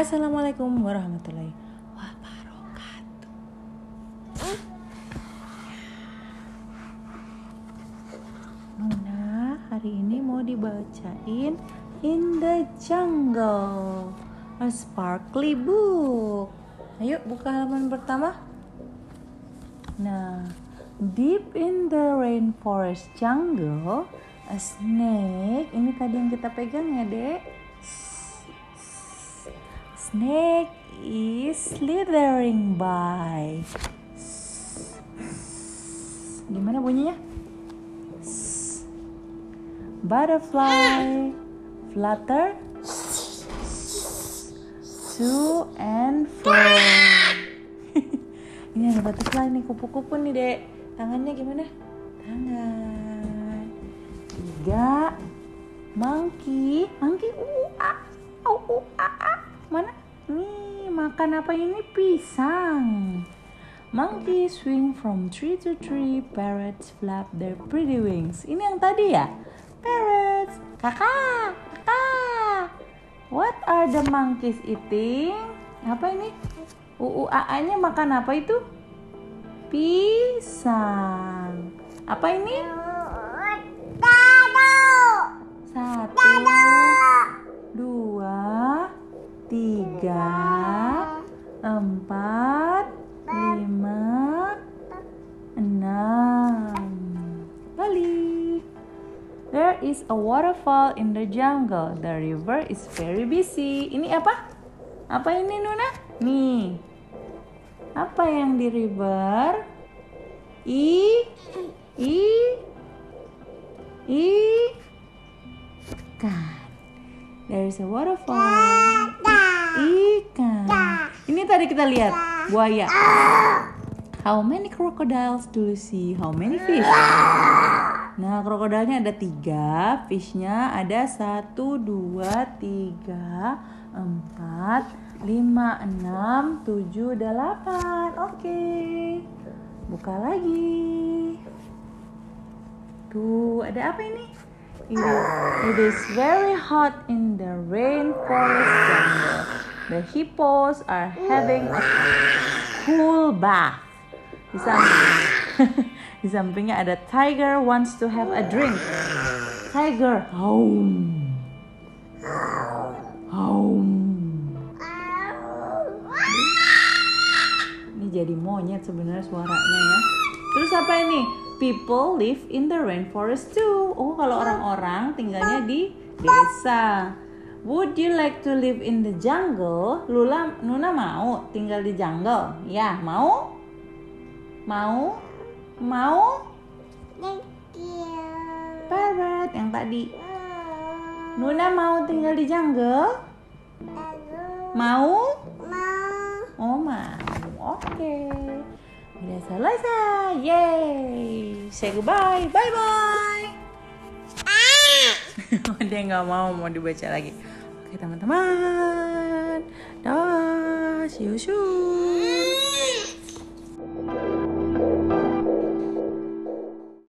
Assalamualaikum warahmatullahi wabarakatuh. Nuna hari ini mau dibacain In the Jungle, a sparkly book. Ayo buka halaman pertama. Nah, deep in the rainforest jungle, a snake. Ini tadi yang kita pegang ya, Dek. Snake is slithering by. Gimana bunyinya? Butterfly flutter to and fro. Ini ada butterfly nih kupu-kupu nih dek. Tangannya gimana? Tangan. Tiga. Monkey. Monkey. Uh, makan apa ini? Pisang. Monkey swing from tree to tree. Parrots flap their pretty wings. Ini yang tadi ya? Parrots. Kakak. Kakak. What are the monkeys eating? Apa ini? UUAA-nya makan apa itu? Pisang. Apa ini? Empat, lima, enam. Balik. There is a waterfall in the jungle. The river is very busy. Ini apa? Apa ini Nuna? Nih. Apa yang di river? I I I ikan. There is a waterfall. Ikan. Ini tadi kita lihat buaya. How many crocodiles do you see? How many fish? Nah, krokodilnya ada tiga, fishnya ada satu, dua, tiga, empat, lima, enam, tujuh, delapan. Oke, buka lagi. Tuh, ada apa ini? It is, it is very hot in the rainforest. The hippos are having a cool bath. Di samping, di sampingnya ada tiger wants to have a drink. Tiger, home, home. Ini jadi monyet sebenarnya suaranya ya. Terus apa ini? People live in the rainforest too. Oh, kalau orang-orang tinggalnya di desa. Would you like to live in the jungle? Lula, Nuna mau tinggal di jungle? Ya, mau? Mau? Mau? Parrot yang tadi. Nuna mau tinggal di jungle? Mau? Oh mau. Oke. Udah selesai. Yay. Say goodbye. Bye bye. Dia nggak mau mau dibaca lagi. Oke teman-teman. Dah. See you soon.